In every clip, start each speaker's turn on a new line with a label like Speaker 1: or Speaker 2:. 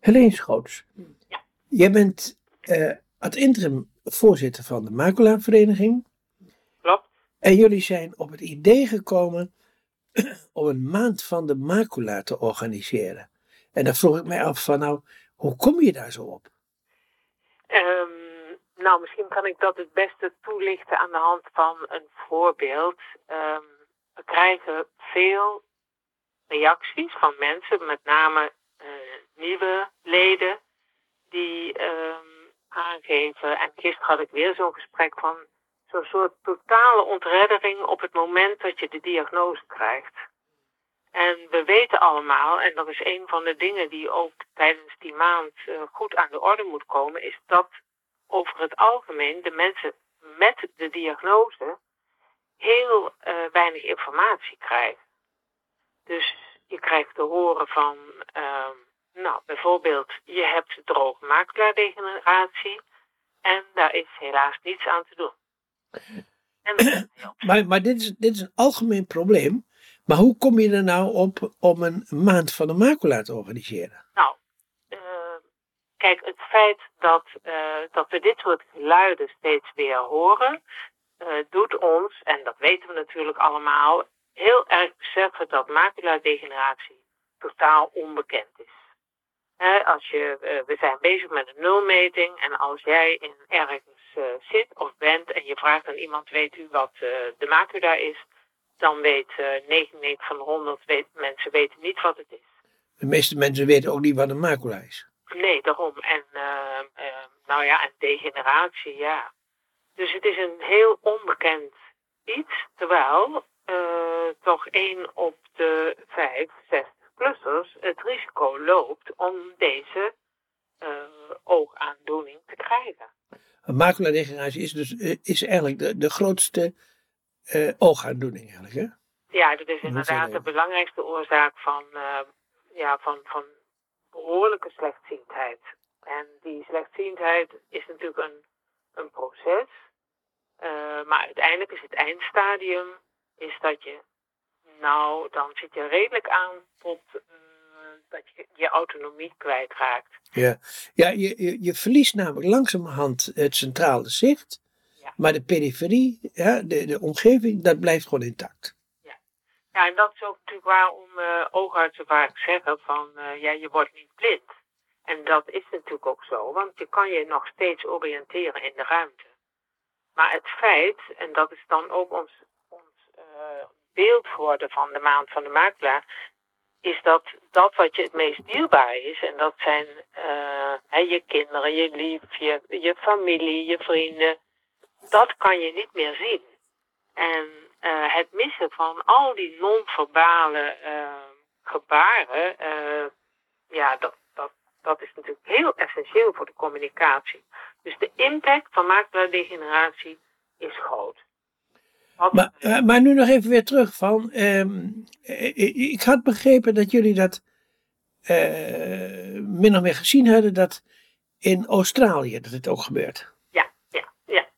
Speaker 1: Helene Schoots.
Speaker 2: Ja.
Speaker 1: Jij bent uh, ad interim voorzitter van de Macula-vereniging.
Speaker 2: Klopt.
Speaker 1: En jullie zijn op het idee gekomen om een maand van de macula te organiseren. En dan vroeg ik mij af van nou, hoe kom je daar zo op?
Speaker 2: Um, nou, misschien kan ik dat het beste toelichten aan de hand van een voorbeeld. Um, we krijgen veel reacties van mensen, met name nieuwe leden, die um, aangeven. En gisteren had ik weer zo'n gesprek van zo'n soort totale ontreddering op het moment dat je de diagnose krijgt. En we weten allemaal, en dat is een van de dingen die ook tijdens die maand uh, goed aan de orde moet komen, is dat over het algemeen de mensen met de diagnose heel uh, weinig informatie krijgen. Dus je krijgt te horen van, uh, nou bijvoorbeeld, je hebt droge maculadegeneratie en daar is helaas niets aan te doen.
Speaker 1: maar maar dit, is, dit is een algemeen probleem. Maar hoe kom je er nou op om een maand van de macula te organiseren?
Speaker 2: Nou, uh, kijk, het feit dat, uh, dat we dit soort geluiden steeds weer horen, uh, doet ons, en dat weten we natuurlijk allemaal, heel erg beseffen dat maculadegeneratie totaal onbekend is. He, als je, we zijn bezig met een nulmeting en als jij in ergens zit of bent en je vraagt aan iemand, weet u wat de macula is, dan weet uh, 99 van de 100 weet, mensen weten niet wat het is.
Speaker 1: De meeste mensen weten ook niet wat een macula is.
Speaker 2: Nee, daarom. En uh, uh, nou ja, en degeneratie, ja. Dus het is een heel onbekend iets, terwijl toch één op de 5, 60-plussers het risico loopt om deze oogaandoening te krijgen.
Speaker 1: Een maculadegeneratie is dus is eigenlijk de, de grootste uh, oogaandoening eigenlijk, hè?
Speaker 2: Ja, dat is inderdaad de belangrijkste oorzaak van, uh, ja, van, van behoorlijke slechtziendheid. En die slechtziendheid is natuurlijk een, een proces. Uh, maar uiteindelijk is het eindstadium is dat je, nou, dan zit je redelijk aan tot dat je je autonomie kwijtraakt.
Speaker 1: Ja, ja je, je, je verliest namelijk langzamerhand het centrale zicht.
Speaker 2: Ja.
Speaker 1: Maar de periferie, ja, de, de omgeving, dat blijft gewoon intact.
Speaker 2: Ja, ja en dat is ook natuurlijk waarom uh, oogartsen vaak zeggen van, uh, ja, je wordt niet blind. En dat is natuurlijk ook zo, want je kan je nog steeds oriënteren in de ruimte. Maar het feit, en dat is dan ook ons, beeld geworden van de maand van de macula, is dat dat wat je het meest dierbaar is, en dat zijn uh, je kinderen, je lief, je, je familie, je vrienden, dat kan je niet meer zien. En uh, het missen van al die non-verbale uh, gebaren, ja, dat, dat, dat is natuurlijk heel essentieel voor de communicatie. Dus de impact van maculadegeneratie is groot.
Speaker 1: Maar, maar nu nog even weer terug van, um, ik had begrepen dat jullie dat min of meer gezien hadden dat in Australië dat het ook gebeurt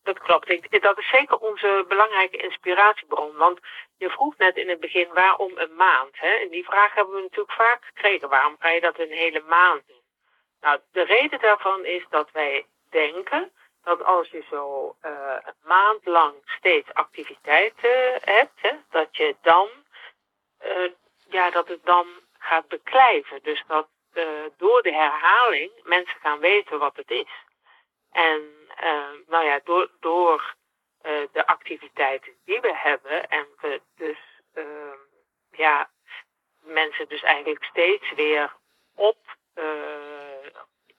Speaker 2: dat klopt. Ik, dat is zeker onze belangrijke inspiratiebron. Want je vroeg net in het begin waarom een maand. Hè? En die vraag hebben we natuurlijk vaak gekregen. Waarom ga je dat een hele maand doen? Nou, de reden daarvan is dat wij denken dat als je zo uh, een maand lang steeds activiteiten hebt, hè, dat je dan, uh, ja, dat het dan gaat beklijven. Dus dat uh, door de herhaling mensen gaan weten wat het is. En nou ja, door, door de activiteiten die we hebben en we dus uh, ja, mensen dus eigenlijk steeds weer op,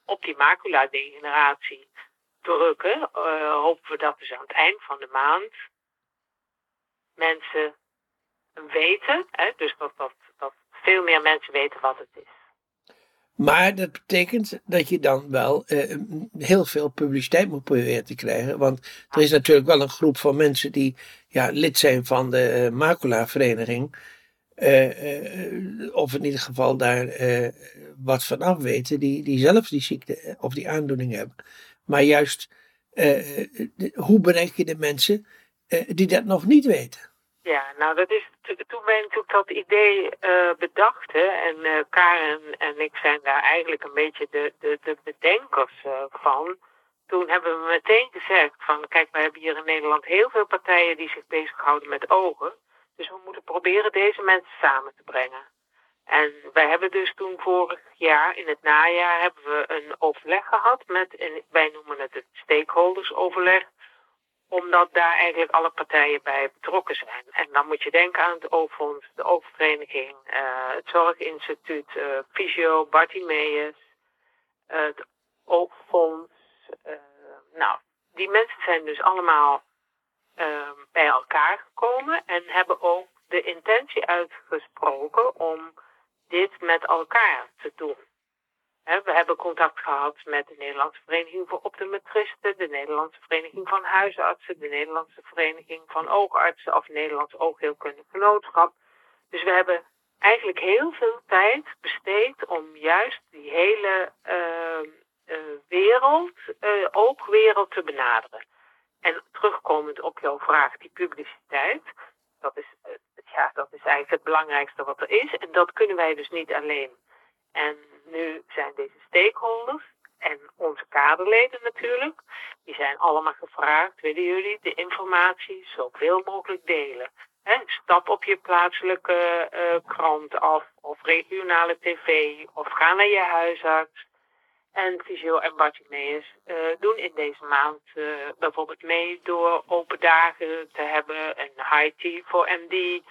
Speaker 2: op die macula-degeneratie drukken, hopen we dat dus aan het eind van de maand mensen weten, hè, dus dat, dat, dat veel meer mensen weten wat het is.
Speaker 1: Maar dat betekent dat je dan wel uh, heel veel publiciteit moet proberen te krijgen. Want er is natuurlijk wel een groep van mensen die ja, lid zijn van de uh, macula-vereniging. Of in ieder geval daar wat van af weten, die, die zelf die ziekte of die aandoening hebben. Maar juist, hoe bereik je de mensen die dat nog niet weten?
Speaker 2: Ja, nou dat is toen wij natuurlijk dat idee bedachten en uh, Karen en ik zijn daar eigenlijk een beetje de, de, de bedenkers van. Toen hebben we meteen gezegd van kijk, we hebben hier in Nederland heel veel partijen die zich bezighouden met ogen. Dus we moeten proberen deze mensen samen te brengen. En wij hebben dus toen vorig jaar, in het najaar, hebben we een overleg gehad met, en wij noemen het het stakeholdersoverleg, omdat daar eigenlijk alle partijen bij betrokken zijn. En dan moet je denken aan het Oogfonds, de Oogvereniging, uh, het Zorginstituut, uh, Fysio, Bartimeus, uh, het Oogfonds. nou, die mensen zijn dus allemaal ehm, bij elkaar gekomen en hebben ook de intentie uitgesproken om dit met elkaar te doen. We hebben contact gehad met de Nederlandse Vereniging voor Optometristen, de Nederlandse Vereniging van Huisartsen, de Nederlandse Vereniging van Oogartsen of Nederlands Oogheelkundig Genootschap. Dus we hebben eigenlijk heel veel tijd besteed om juist die hele uh, uh, wereld, uh, oogwereld te benaderen. En terugkomend op jouw vraag, die publiciteit, dat is, ja, dat is eigenlijk het belangrijkste wat er is. En dat kunnen wij dus niet alleen. En nu zijn deze stakeholders en onze kaderleden natuurlijk, die zijn allemaal gevraagd, willen jullie de informatie zoveel mogelijk delen. He, stap op je plaatselijke uh, krant af, of regionale tv, of ga naar je huisarts. En Fysio en Bartimeus uh, doen in deze maand uh, bijvoorbeeld mee door open dagen te hebben, een high tea voor MD.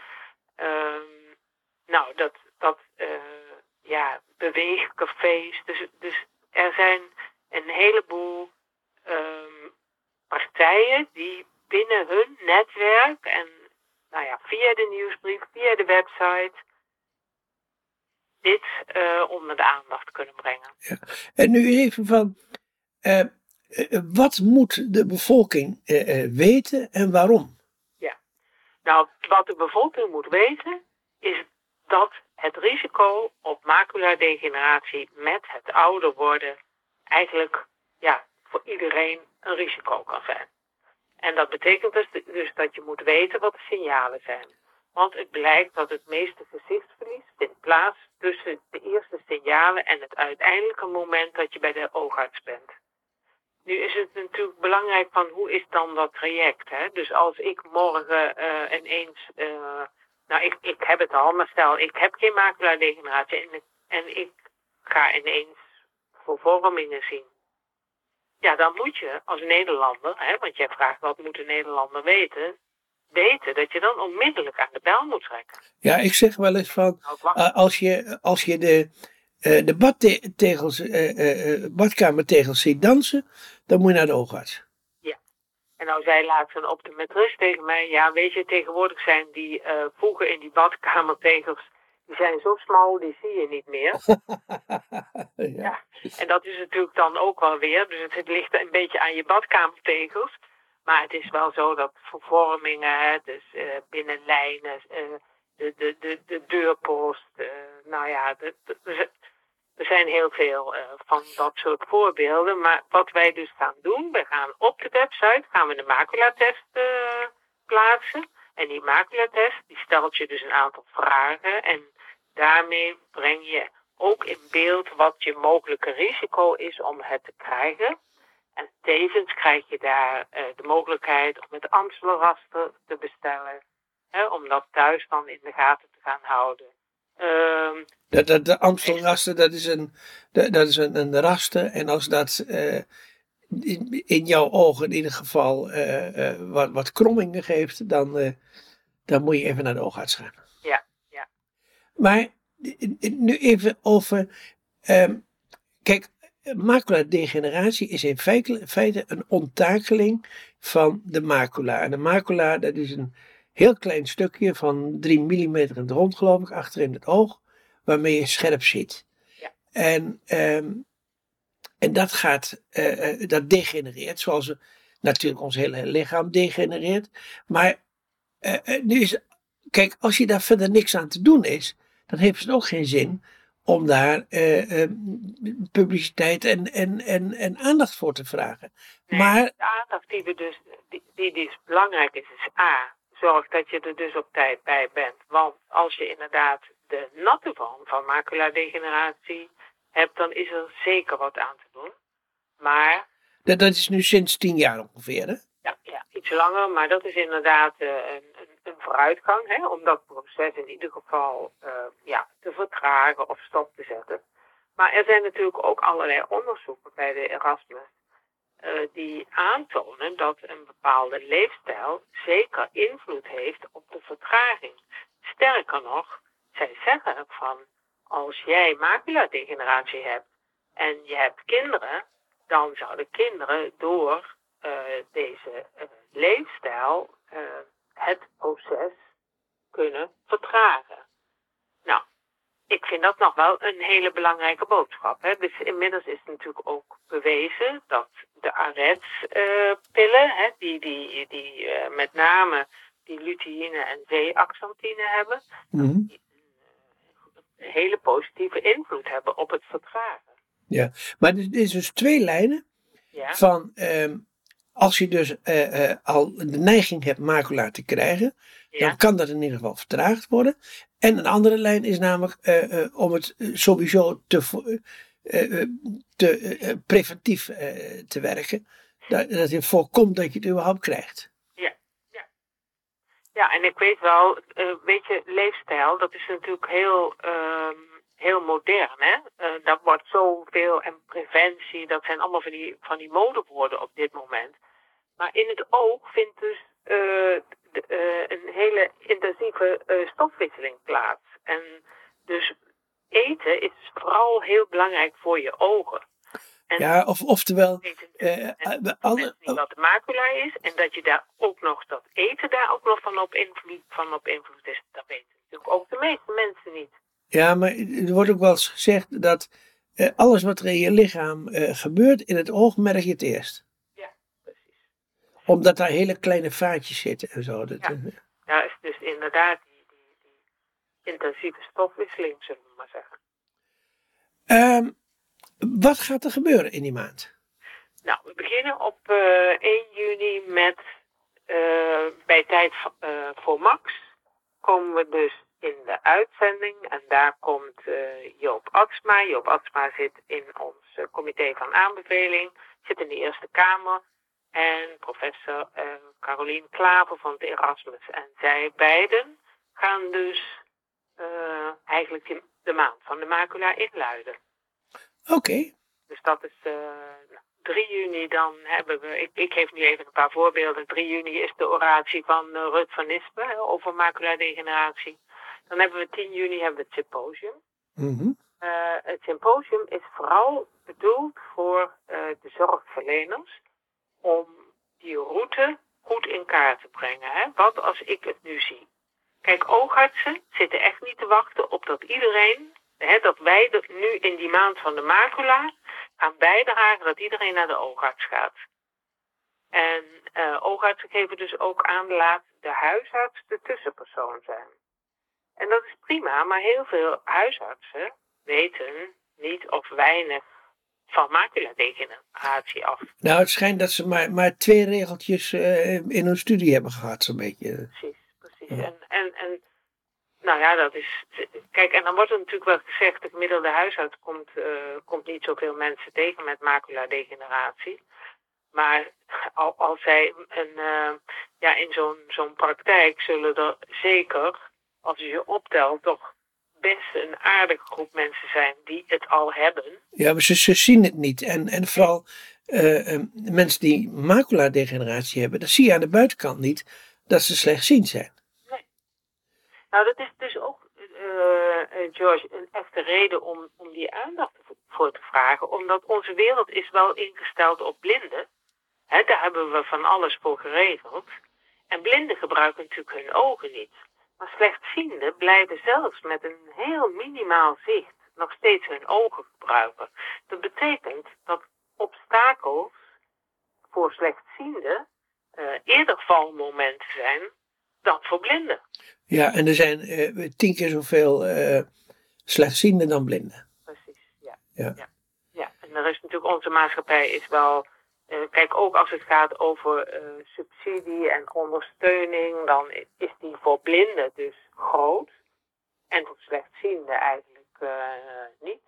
Speaker 2: Um, nou, dat, dat ja, beweegcafés. Dus, dus er zijn een heleboel um, partijen die binnen hun netwerk en nou ja, via de nieuwsbrief, via de website, dit uh, onder de aandacht kunnen brengen.
Speaker 1: Ja. En nu even van, uh, wat moet de bevolking weten en waarom?
Speaker 2: Nou, wat de bevolking moet weten is dat het risico op maculadegeneratie met het ouder worden eigenlijk ja, voor iedereen een risico kan zijn. En dat betekent dus, dus dat je moet weten wat de signalen zijn. Want het blijkt dat het meeste gezichtsverlies vindt plaats tussen de eerste signalen en het uiteindelijke moment dat je bij de oogarts bent. Nu is het natuurlijk belangrijk van hoe is dan dat traject. Hè? Dus als ik morgen uh, ineens uh, nou, ik, ik heb het al, maar stel, ik heb geen maculadegeneratie en, en ik ga ineens vervormingen zien. Ja, dan moet je als Nederlander, hè, want jij vraagt wat moet een Nederlander weten, weten dat je dan onmiddellijk aan de bel moet trekken.
Speaker 1: Ja, ik zeg wel eens van, uh, als, je, als je de, uh, de badtegels, uh, badkamertegels ziet dansen, dan moet je naar de oogarts.
Speaker 2: En nou zei laatst een optometrist tegen mij, ja weet je, tegenwoordig zijn die uh, voegen in die badkamertegels, die zijn zo smal, die zie je niet meer. ja. ja. En dat is natuurlijk dan ook wel weer, dus het, het ligt een beetje aan je badkamertegels. Maar het is wel zo dat vervormingen, dus uh, binnenlijnen, uh, de, de, de, de deurpost, nou ja, de, de, er zijn heel veel uh, van dat soort voorbeelden. Maar wat wij dus gaan doen, we gaan op de website gaan we de maculatest uh, plaatsen. En die maculatest die stelt je dus een aantal vragen. En daarmee breng je ook in beeld wat je mogelijke risico is om het te krijgen. En tevens krijg je daar uh, de mogelijkheid om het Amstelraster te bestellen. Hè, om dat thuis dan in de gaten te gaan houden.
Speaker 1: Um, de, de, de dat is een, de, dat is een, een raster. En als dat uh, in, in, jouw ogen in ieder geval uh, uh, wat, wat krommingen geeft, dan, dan moet je even naar de oogarts gaan.
Speaker 2: Ja, ja.
Speaker 1: Maar nu even over. Um, kijk, maculadegeneratie is in feite, feite een onttakeling van de macula. En de macula, dat is een heel klein stukje van 3 mm in het rond, geloof ik, achter in het oog, waarmee je scherp ziet. Ja. En, um, en dat gaat, uh, dat degenereert, zoals natuurlijk ons hele lichaam degenereert. Maar uh, nu is, kijk, als je daar verder niks aan te doen is, dan heeft het ook geen zin om daar uh, publiciteit en, en, en, en aandacht voor te vragen.
Speaker 2: Nee, maar, de aandacht die, we dus, die, die dus belangrijk is, is A zorg dat je er dus op tijd bij bent. Want als je inderdaad de natte vorm van maculadegeneratie hebt, dan is er zeker wat aan te doen. Maar.
Speaker 1: Dat, dat is nu sinds tien jaar ongeveer, hè?
Speaker 2: Ja, ja iets langer, maar dat is inderdaad uh, een, een, een, vooruitgang, hè, om dat proces in ieder geval uh, ja, te vertragen of stop te zetten. Maar er zijn natuurlijk ook allerlei onderzoeken bij de Erasmus uh, die aantonen dat een bepaalde leefstijl zeker invloed heeft op de vertraging. Sterker nog, zij zeggen van als jij maculadegeneratie hebt en je hebt kinderen, dan zouden kinderen door uh, deze uh, leefstijl het proces kunnen vertragen. Nou, ik vind dat nog wel een hele belangrijke boodschap. Hè? Dus inmiddels is het natuurlijk ook bewezen dat de arets-pillen, uh, die, die, die uh, met name die luteïne en zeeaxanthine hebben, mm -hmm. die een hele positieve invloed hebben op het vertragen.
Speaker 1: Ja, maar er is dus twee lijnen ja. van um, als je dus uh, al de neiging hebt macula te krijgen, ja. dan kan dat in ieder geval vertraagd worden. En een andere lijn is namelijk om het sowieso te te, preventief te werken. Dat, dat je voorkomt dat je het überhaupt krijgt.
Speaker 2: Ja, en ik weet wel, weet je, leefstijl, dat is natuurlijk heel, ehm, heel modern. Hè? dat wordt zoveel, en preventie, dat zijn allemaal van die, van die modewoorden op dit moment. Maar in het oog vindt dus een hele intensieve stofwisseling plaats. En dus eten is vooral heel belangrijk voor je ogen.
Speaker 1: En ja, of, oftewel...
Speaker 2: Uh, alle, wat de macula is en dat je daar ook nog, dat eten daar ook nog van op invloed, van op invloed is, dat weten natuurlijk ook de meeste mensen niet.
Speaker 1: Ja, maar er wordt ook wel eens gezegd dat uh, alles wat er in je lichaam uh, gebeurt, in het oog merk je het eerst.
Speaker 2: Ja, precies.
Speaker 1: Omdat daar hele kleine vaatjes zitten en zo. Dat,
Speaker 2: ja. ja, is dus inderdaad intensieve stofwisseling, zullen we maar zeggen.
Speaker 1: Um, wat gaat er gebeuren in die maand?
Speaker 2: Nou, we beginnen op uh, eh, 1 juni met uh, bij tijd uh, voor Max. Komen we dus in de uitzending en daar komt Joop Atsma. Joop Atsma zit in ons comité van aanbeveling, zit in de Eerste Kamer. En professor Carolien Klaver van het Erasmus. En zij beiden gaan dus uh, eigenlijk de, de maand van de macula inluiden.
Speaker 1: Oké. Okay.
Speaker 2: Dus dat is uh, 3 juni, dan hebben we, ik, ik geef nu even een paar voorbeelden. 3 juni is de oratie van uh, Rut van Nispen over maculadegeneratie. Dan hebben we 10 juni hebben we het symposium.
Speaker 1: Mm -hmm.
Speaker 2: het symposium is vooral bedoeld voor de zorgverleners om die route goed in kaart te brengen. Hè? Wat als ik het nu zie? Kijk, oogartsen zitten echt niet te wachten op dat iedereen, hè, dat wij dat nu in die maand van de macula gaan bijdragen dat iedereen naar de oogarts gaat. En uh, oogartsen geven dus ook aan, laat de huisarts de tussenpersoon zijn. En dat is prima, maar heel veel huisartsen weten niet of weinig van maculadegeneratie af.
Speaker 1: Nou, het schijnt dat ze maar, maar twee regeltjes uh, in hun studie hebben gehad, zo'n beetje.
Speaker 2: Precies. En, en, en nou ja, dat is. Kijk, en dan wordt er natuurlijk wel gezegd: de gemiddelde huisarts komt, uh, komt niet zoveel mensen tegen met maculadegeneratie. Maar als zij een, uh, ja, in zo'n zo'n praktijk zullen er zeker, als je je optelt, toch best een aardige groep mensen zijn die het al hebben.
Speaker 1: Ja, maar ze, ze zien het niet. En, en vooral uh, mensen die maculadegeneratie hebben, dat zie je aan de buitenkant niet dat ze slechtziend zijn.
Speaker 2: Nou, dat is dus ook, uh, George, een echte reden om, om die aandacht voor te vragen. Omdat onze wereld is wel ingesteld op blinden. Hè, daar hebben we van alles voor geregeld. En blinden gebruiken natuurlijk hun ogen niet. Maar slechtzienden blijven zelfs met een heel minimaal zicht nog steeds hun ogen gebruiken. Dat betekent dat obstakels voor slechtzienden uh, eerder valmomenten zijn dan voor blinden.
Speaker 1: Ja, en er zijn uh, tien keer zoveel uh, slechtzienden dan blinden.
Speaker 2: Precies, ja. ja. ja. ja. en er is natuurlijk, onze maatschappij is wel kijk, ook als het gaat over subsidie en ondersteuning, dan is die voor blinden dus groot. En voor slechtzienden eigenlijk niet.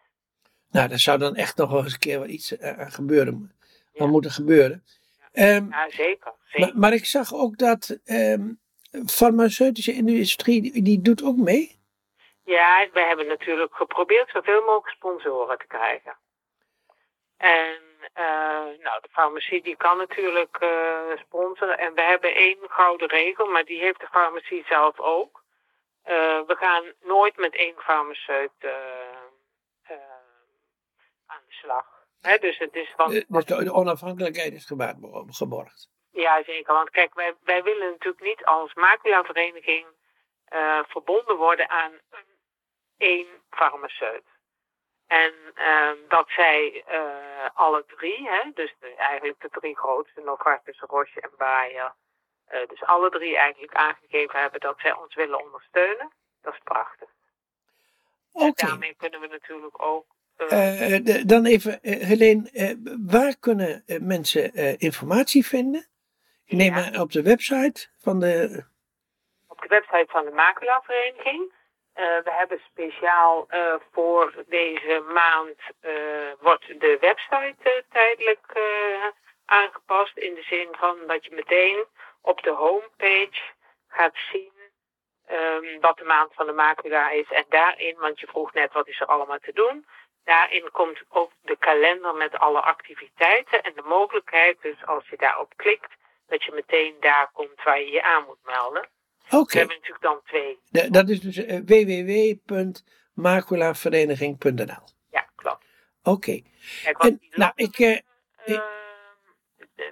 Speaker 1: Nou, daar zou dan echt nog wel eens een keer wat iets aan gebeuren. Ja. moeten gebeuren.
Speaker 2: Um, ja, zeker. zeker.
Speaker 1: Maar, maar, ik zag ook dat um, farmaceutische industrie, die doet ook mee?
Speaker 2: Ja, we hebben natuurlijk geprobeerd zoveel mogelijk sponsoren te krijgen. En uh, nou, de farmacie die kan natuurlijk uh, sponsoren. En we hebben één gouden regel, maar die heeft de farmacie zelf ook. Uh, we gaan nooit met één farmaceut aan de slag. Dus het is van,
Speaker 1: dus de onafhankelijkheid is geborgd.
Speaker 2: Ja, zeker. Want kijk, wij, wij willen natuurlijk niet als maculavereniging uh, verbonden worden aan één farmaceut. En uh, dat zij uh, alle drie, hè, dus de, eigenlijk de drie grootste, Novartis, Roche en Bayer, dus alle drie eigenlijk aangegeven hebben dat zij ons willen ondersteunen. Dat is prachtig. Okay. En daarmee kunnen we natuurlijk ook
Speaker 1: uh, dan even, uh, Helene, uh, waar kunnen mensen informatie vinden? Neem ja. op de website van de.
Speaker 2: Op de website van de Maculavereniging. we hebben speciaal voor deze maand wordt de website tijdelijk aangepast. In de zin van dat je meteen op de homepage gaat zien um, wat de maand van de macula is. En daarin, want je vroeg net wat is er allemaal te doen. Daarin komt ook de kalender met alle activiteiten en de mogelijkheid, dus als je daarop klikt, dat je meteen daar komt waar je je aan moet melden.
Speaker 1: Oké. Okay.
Speaker 2: We hebben natuurlijk dan twee.
Speaker 1: De, dat is dus uh, www.maculavereniging.nl.
Speaker 2: Ja, klopt.
Speaker 1: Oké. Okay. Nou, ik. Uh,
Speaker 2: uh,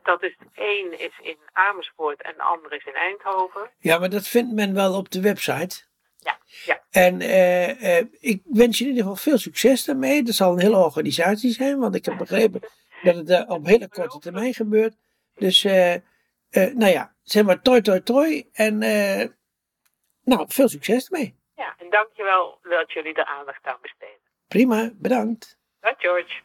Speaker 2: dat is één is in Amersfoort en de andere is in Eindhoven.
Speaker 1: Ja, maar dat vindt men wel op de website.
Speaker 2: Ja, ja.
Speaker 1: En uh, uh, ik wens je in ieder geval veel succes daarmee. Dat zal een hele organisatie zijn, want ik heb begrepen dat het uh, op hele korte termijn gebeurt. Dus, nou ja, zeg maar toi toi toi. En nou, veel succes ermee.
Speaker 2: Ja, en dankjewel dat jullie er aandacht aan besteden.
Speaker 1: Prima, bedankt.
Speaker 2: Dag George.